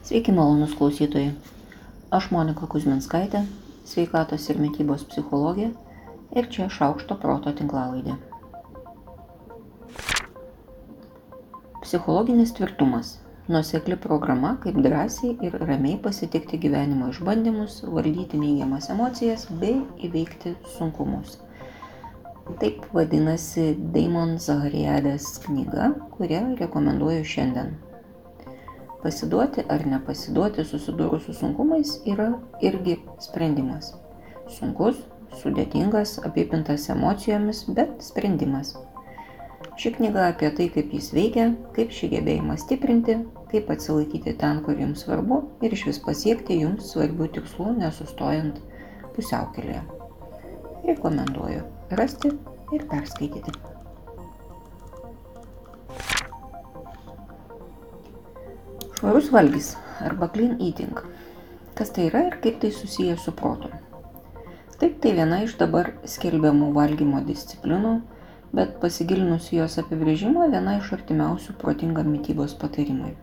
Sveiki malonus klausytojai. Aš Monika Kuzminskaitė, sveikatos ir mytybos psichologė ir čia šaukšto proto tinklalaidė. Psichologinis tvirtumas - nusekli programa, kaip drąsiai ir ramiai pasitikti gyvenimo išbandymus, valdyti neigiamas emocijas bei įveikti sunkumus. Taip vadinasi Daimon Zahariadės knyga, kurią rekomenduoju šiandien. Pasiduoti ar nepasiduoti susidūrus su sunkumais yra irgi sprendimas. Sunkus, sudėtingas, apipintas emocijomis, bet sprendimas. Ši knyga apie tai, kaip jis veikia, kaip šį gebėjimą stiprinti, kaip atsilaikyti ten, kur jums svarbu ir iš vis pasiekti jums svarbių tikslų, nesustojant pusiaukelėje. Rekomenduoju rasti ir perskaityti. Švarus valgys arba clean eating. Kas tai yra ir kaip tai susiję su protu? Taip, tai viena iš dabar skelbiamų valgymo disciplinų, bet pasigilinus į jos apibrėžimą, viena iš artimiausių protingam mytybos patarimui.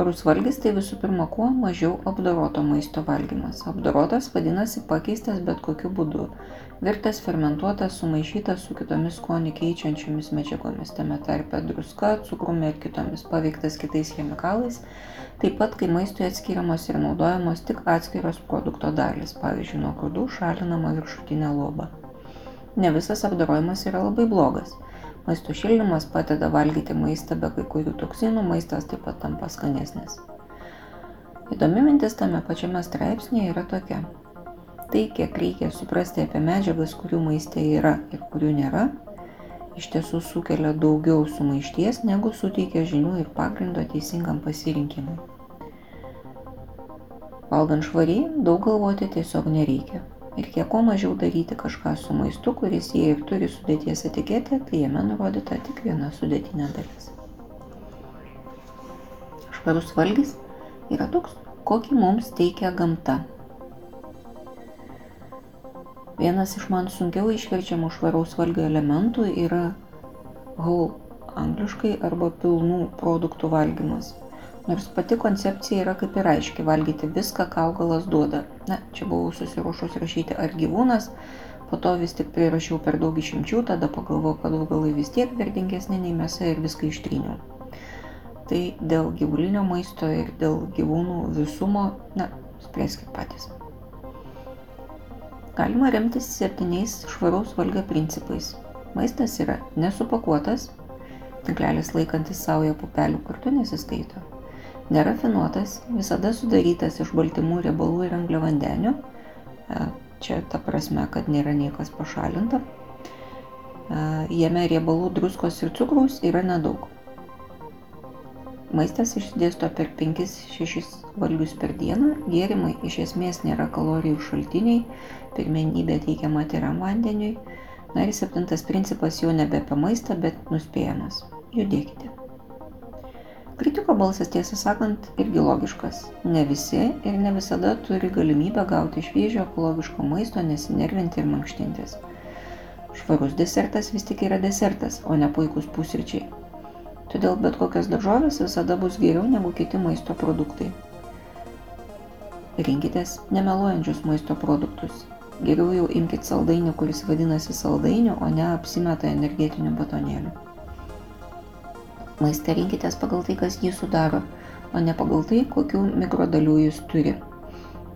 Švarus valgys tai visų pirma kuo mažiau apdoroto maisto valgymas. Apdorotas vadinasi pakeistas bet kokiu būdu. Virtas, fermentuotas, sumaišytas su kitomis skonį keičiančiomis medžiagomis, tame tarpe druska, cukrumi ir kitomis, paveiktas kitais chemikalais. Taip pat, kai maistui atskiriamos ir naudojamos tik atskiros produkto dalis, pavyzdžiui, nuo grūdų šalinama viršutinė loba. Ne visas apdorojimas yra labai blogas. Maisto šildymas padeda valgyti maistą be kai kurių toksinų, maistas taip pat tampa skanesnis. Įdomi mintis tame pačiame straipsnėje yra tokia. Tai, kiek reikia suprasti apie medžiagas, kurių maiste yra ir kurių nėra, iš tiesų sukelia daugiau sumaišties, negu suteikia žinių ir pagrindo teisingam pasirinkimui. Valgant švariai, daug galvoti tiesiog nereikia kiek kuo mažiau daryti kažką su maistu, kuris jie ir turi sudėties etiketę, tai jame nurodyta tik viena sudėtinė dalis. Švarus valgys yra toks, kokį mums teikia gamta. Vienas iš man sunkiau išverčiamų švaraus valgio elementų yra whole angliškai arba pilnų produktų valgymas. Nors pati koncepcija yra kaip ir aiški - valgyti viską, ką augalas duoda. Na, čia buvau susiruošus rašyti ar gyvūnas, po to vis tik prirašiau per daug išimčių, tada pagalvojau, kad augalai vis tiek vertingesni nei mėsa ir viską ištryniau. Tai dėl gyvulinio maisto ir dėl gyvūnų visumo, na, spręskit patys. Galima remtis septyniais švaraus valgio principais. Maistas yra nesupakuotas, tinklelis laikantis savoje pupelių kartu nesiskaito nerafinuotas, visada sudarytas iš baltymų, riebalų ir angliavandenių. E, čia ta prasme, kad nėra niekas pašalinta. E, jame riebalų, druskos ir cukraus yra nedaug. Maistas išsidėsto per 5-6 valgius per dieną, gėrimai iš esmės nėra kalorijų šaltiniai, pirmenybė teikiama tyram vandeniui. Na ir septintas principas jau nebe apie maistą, bet nuspėjamas. Judėkite. Kritiko balsas tiesą sakant irgi logiškas. Ne visi ir ne visada turi galimybę gauti šviežio ekologiško maisto, nesinervinti ir mankštintis. Švarus desertas vis tik yra desertas, o ne puikus pusryčiai. Todėl bet kokias daržovės visada bus geriau negu kiti maisto produktai. Rinkitės nemeluojančius maisto produktus. Geriau jau imkite saldainį, kuris vadinasi saldainiu, o ne apsimeta energetiniu batonėliu. Maistą rinkitės pagal tai, kas jį sudaro, o ne pagal tai, kokių mikrodalių jis turi.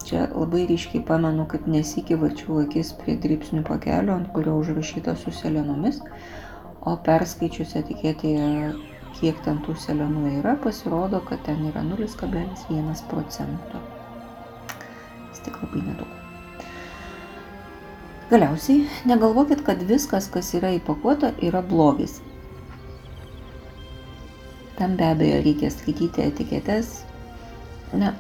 Čia labai ryškiai pamenu, kaip nesikį vačiu akis prie dripsnių pakelio, ant kurio užrašyta su selenomis, o perskaičius etiketėje, kiek ten tų selenų yra, pasirodo, kad ten yra 0,1 procento. Vis tik labai nedaug. Galiausiai, negalvokit, kad viskas, kas yra įpakuota, yra blogis. Tam be abejo reikia skaityti etiketes. Na,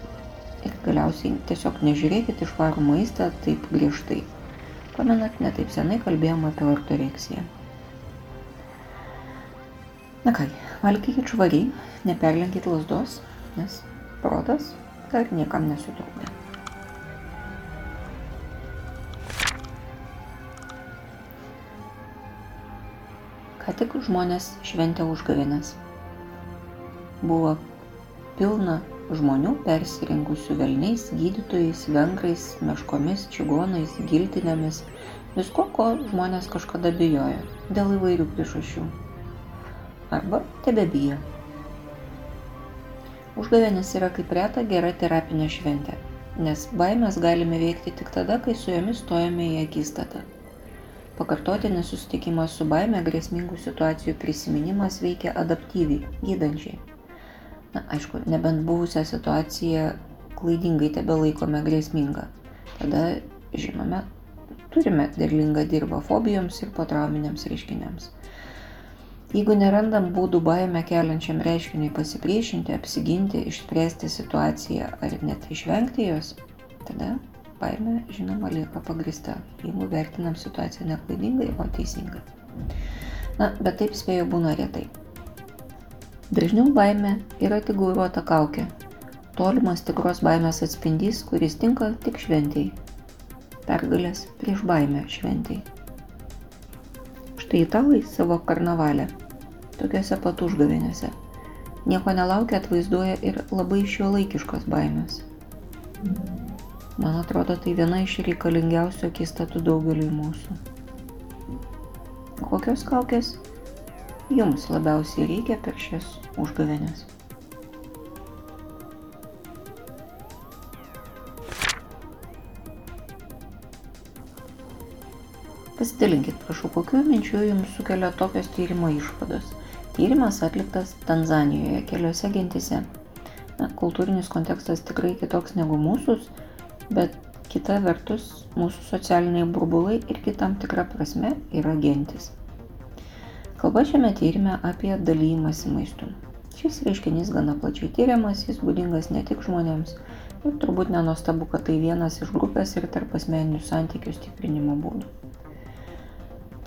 ir galiausiai tiesiog nežiūrėkit iš varų maistą taip griežtai. Pamenat, netaip senai kalbėjom apie ortoreksiją. Na ką, valgykit švariai, neperlenkit lasdos, nes protas dar niekam nesutrukdė. Ką tik žmonės šventė užgavėnės buvo pilna žmonių persirengusių velniais, gydytojais, vengrais, meškomis, čigonais, giltinėmis, visko, ko žmonės kažkada bijojo dėl įvairių priežasčių. Arba tebe bijo. Užgavėnis yra kaip reta gera terapinė šventė, nes baimės galime veikti tik tada, kai su jomis stojame į akistatą. Pakartotinis susitikimas su baime grėsmingų situacijų prisiminimas veikia adaptyviai, gydančiai. Na, aišku, nebent buvusią situaciją klaidingai tebe laikome grėsmingą. Tada, žinome, turime derlingą dirbą fobijoms ir potrauminiams reiškiniams. Jeigu nerandam būdų baimę keliančiam reiškiniui pasipriešinti, apsiginti, išspręsti situaciją ar net išvengti jos, tada baimė, žinoma, lieka pagrista, jeigu vertinam situaciją ne klaidingai, o teisingai. Na, bet taip spėjo būna retai. Dažniau baimė yra tik gauruota kaukė, tolimas tikros baimės atspindys, kuris tinka tik šventijai. Pergalės prieš baimę šventijai. Štai italai savo karnavalę, tokiuose pat užgavėnėse, nieko nelaukia atvaizduoja ir labai šiuolaikiškos baimės. Man atrodo, tai viena iš reikalingiausių akistatų daugeliui mūsų. Kokios kaukės jums labiausiai reikia per šias užgavėnės? Pasidalinkit, prašau, kokiu minčiu jums sukelia tokios tyrimo išvados. Tyrimas atliktas Tanzanijoje, keliose gentise. Na, kultūrinis kontekstas tikrai kitoks negu mūsų, bet kita vertus mūsų socialiniai burbulai irgi tam tikra prasme yra gentis. Kalba šiame tyrimė apie dalymasi maistu. Šis reiškinys gana plačiai tyriamas, jis būdingas ne tik žmonėms, ir turbūt nenostabu, kad tai vienas iš grupės ir tarp asmeninių santykių stiprinimo būdų.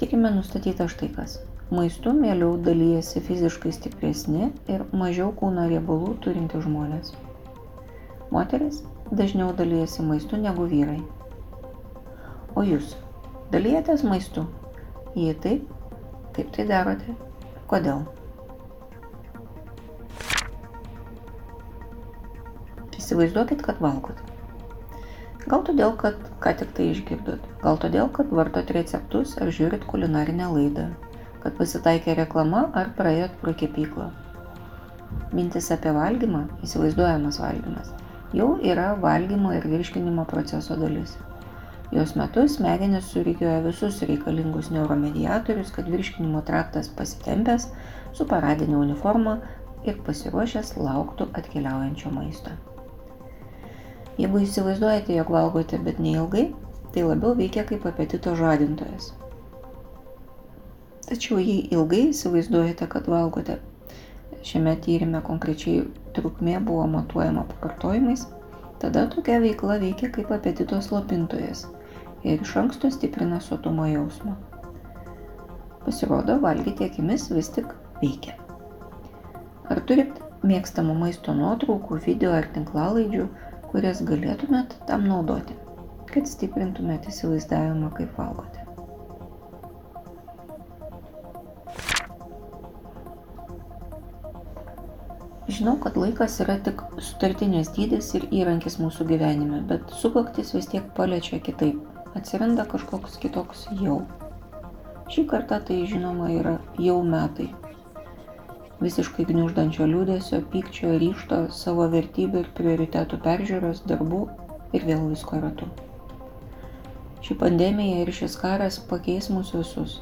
Tyrime nustatyta štai kas. Maistu mieliau dalyjasi fiziškai stipresni ir mažiau kūno riebalų turinti žmonės. Moteris dažniau dalyjasi maistu negu vyrai. O jūs dalyjatės maistu? Jei taip, kaip tai darote? Kodėl? Įsivaizduokit, kad valgot. Gal todėl, kad ką tik tai išgirdot. Gal todėl, kad vartot receptus ar žiūrit kulinarinę laidą. Kad pasitaikė reklama ar praėjot pro kepyklą. Mintis apie valgymą, įsivaizduojamas valgymas, jau yra valgymo ir virškinimo proceso dalis. Jos metu smegenys surikioja visus reikalingus neuromediatorius, kad virškinimo traktas pasitempęs su paradinė uniforma ir pasiruošęs lauktų atkeliaujančio maisto. Jeigu įsivaizduojate, jog valgote, bet neilgai, tai labiau veikia kaip apetito žadintojas. Tačiau jei ilgai įsivaizduojate, kad valgote, šiame tyrime konkrečiai trukmė buvo matuojama pakartojimais, tada tokia veikla veikia kaip apetito slopintojas ir iš anksto stiprina sotumo jausmą. Pasirodo, valgyti akimis vis tik veikia. Ar turit mėgstamų maisto nuotraukų, video ar tinklalaidžių, kurias galėtumėt tam naudoti, kad stiprintumėt įsivaizdavimą, kaip valgote? Žinau, kad laikas yra tik sutartinės dydis ir įrankis mūsų gyvenime, bet sukaktis vis tiek paliečia kitaip. Atsiranda kažkoks kitoks jau. Šį kartą tai žinoma yra jau metai. Visiškai gniuždančio liūdėsio, pykčio, ryšto, savo vertybių ir prioritetų peržiūros, darbų ir vėl visko ratu. Ši pandemija ir šis karas pakeis mus visus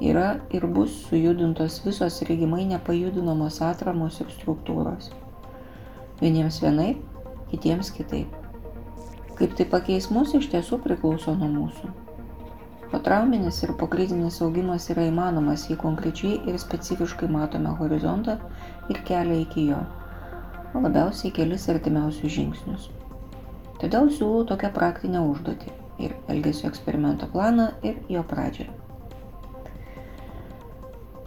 yra ir bus sujudintos visos regimai nepajudinamos atramos ir struktūros. Vieniems vienaip, kitiems kitaip. Kaip tai pakeis mus iš tiesų priklauso nuo mūsų. Potrauminis ir pokrizinis augimas yra įmanomas, jei konkrečiai ir specifiškai matome horizontą ir kelią iki jo, labiausiai kelis artimiausius žingsnius. Todėl siūlau tokią praktinę užduotį ir elgesio eksperimento planą ir jo pradžią.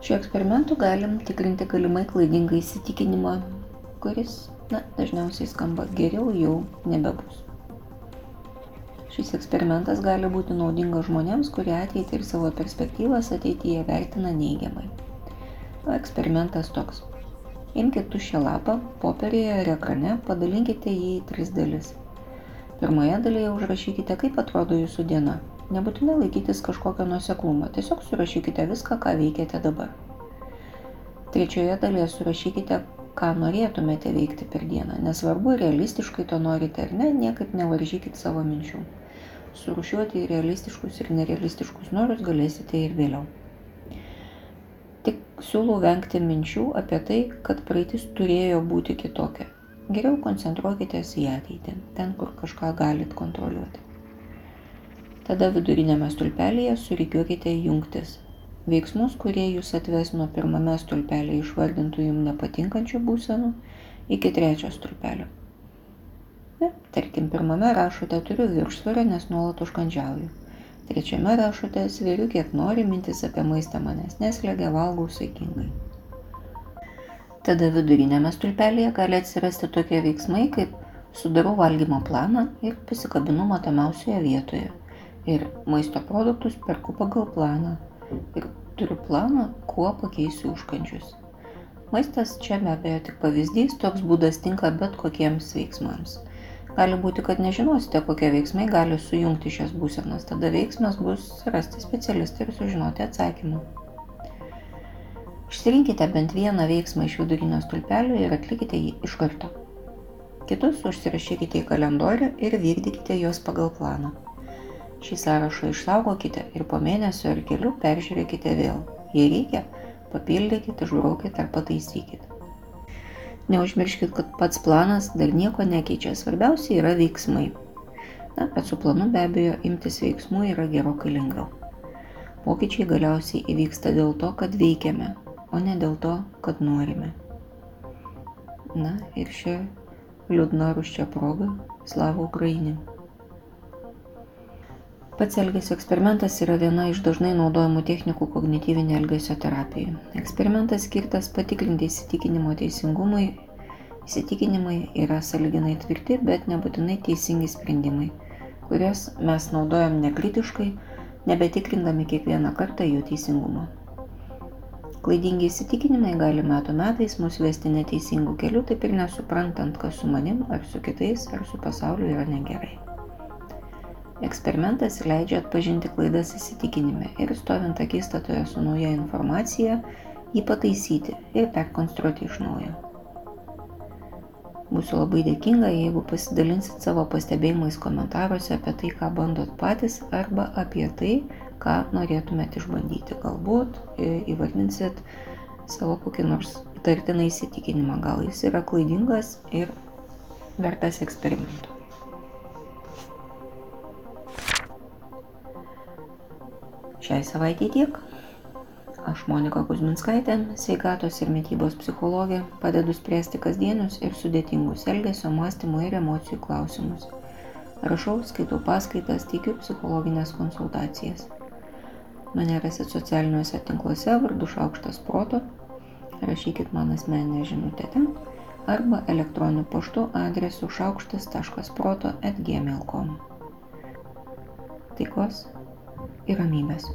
Šiuo eksperimentu galim tikrinti galimai klaidingą įsitikinimą, kuris, na, dažniausiai skamba geriau jau nebebus. Šis eksperimentas gali būti naudingas žmonėms, kurie ateitį ir savo perspektyvas ateityje vertina neigiamai. Eksperimentas toks. Imkite tuščią lapą, popierėje ir ekrane padalinkite jį į tris dalis. Pirmoje dalyje užrašykite, kaip atrodo jūsų diena. Nebūtinai laikytis kažkokio nuseklumo, tiesiog surašykite viską, ką veikiate dabar. Trečioje dalyje surašykite, ką norėtumėte veikti per dieną. Nesvarbu, realistiškai to norite ar ne, niekaip nevaržykit savo minčių. Surušiuoti realistiškus ir nerealistiškus norus galėsite ir vėliau. Tik siūlau vengti minčių apie tai, kad praeitis turėjo būti kitokia. Geriau koncentruokitės į ateitį, ten, kur kažką galit kontroliuoti. Tada vidurinėme stulpelėje surikiuokite jungtis. Veiksmus, kurie jūs atves nuo pirmame stulpelėje išvardintų jums nepatinkančių būsenų iki trečio stulpelio. Ne, tarkim, pirmame rašote turiu viršsvorio, nes nuolat užkandžiauju. Trečiame rašote sveriu kiek nori, mintis apie maistą manęs neslegia, valgau saikingai. Tada vidurinėme stulpelėje gali atsirasti tokie veiksmai, kaip sudarau valgymo planą ir pasikabinu matomiausioje vietoje. Ir maisto produktus perku pagal planą. Ir turiu planą, kuo pakeisiu užkandžius. Maistas čia be abejo tik pavyzdys, toks būdas tinka bet kokiems veiksmams. Gali būti, kad nežinosite, kokie veiksmai gali sujungti šias būsenas. Tada veiksmas bus rasti specialistą ir sužinoti atsakymą. Išsirinkite bent vieną veiksmą iš vidurinio stulpelio ir atlikite jį iš karto. Kitus užsirašykite į kalendorių ir vykdykite juos pagal planą. Šį sąrašą išsaugokite ir po mėnesio ar kelių peržiūrėkite vėl. Jei reikia, papildykite, išbraukite ar pataisykite. Neužmirškit, kad pats planas dar nieko nekeičia, svarbiausia yra veiksmai. Na, bet su planu be abejo imtis veiksmų yra gerokai lengviau. Pokyčiai galiausiai įvyksta dėl to, kad veikiame, o ne dėl to, kad norime. Na ir šią liūdną ruščią progą slavų Ukrainį. Pats elgesio eksperimentas yra viena iš dažnai naudojamų technikų kognityvinė elgesio terapija. Eksperimentas skirtas patikrinti įsitikinimo teisingumui. Įsitikinimai yra saliginai tvirti, bet nebūtinai teisingi sprendimai, kuriuos mes naudojam nekritiškai, nebetikrindami kiekvieną kartą jų teisingumo. Klaidingi įsitikinimai gali metų metais mus vesti neteisingų kelių, taip ir nesuprantant, kas su manim, ar su kitais, ar su pasauliu yra negerai. Eksperimentas leidžia atpažinti klaidas įsitikinime ir stovint akistatoje su nauja informacija, jį pataisyti ir perkonstruoti iš naujo. Būsiu labai dėkinga, jeigu pasidalinsit savo pastebėjimais komentaruose apie tai, ką bandot patys arba apie tai, ką norėtumėt išbandyti. Galbūt įvardinsit savo kokį nors įtartiną įsitikinimą, gal jis yra klaidingas ir vertas eksperimento. Šiai savaitė tiek. Aš Monika Kuzminskaitė, sveikatos ir mytybos psichologė, padedu spręsti kasdienius ir sudėtingus elgesio, mąstymo ir emocijų klausimus. Rašau, skaitau paskaitas, teikiu psichologinės konsultacijas. Mane rasit socialiniuose tinkluose vardu Šaukštas Proto, rašykit man asmeninę žinutę ten arba elektroniniu paštu adresu šaukštas.proto atgmail.com. Taikos ir ramybės